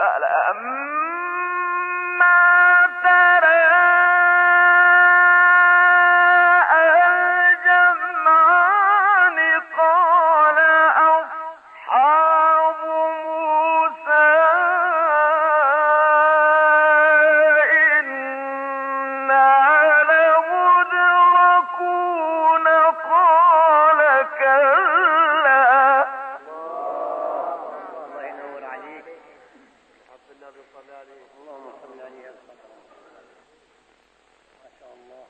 فلما واجعلنا من ضلاله اللهم صل عليه وسلم. ما شاء الله.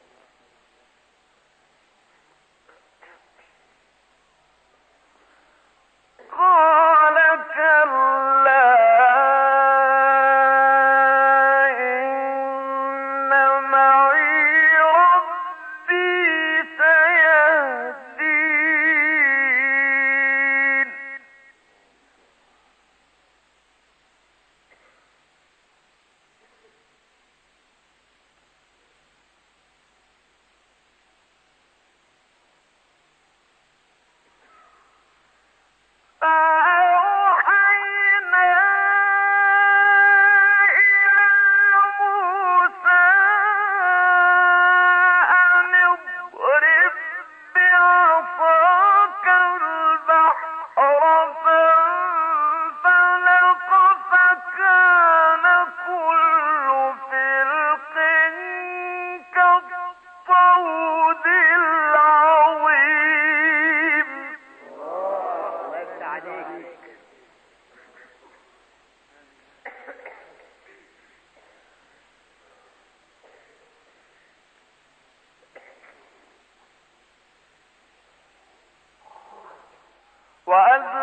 عليك. وأذ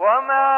وما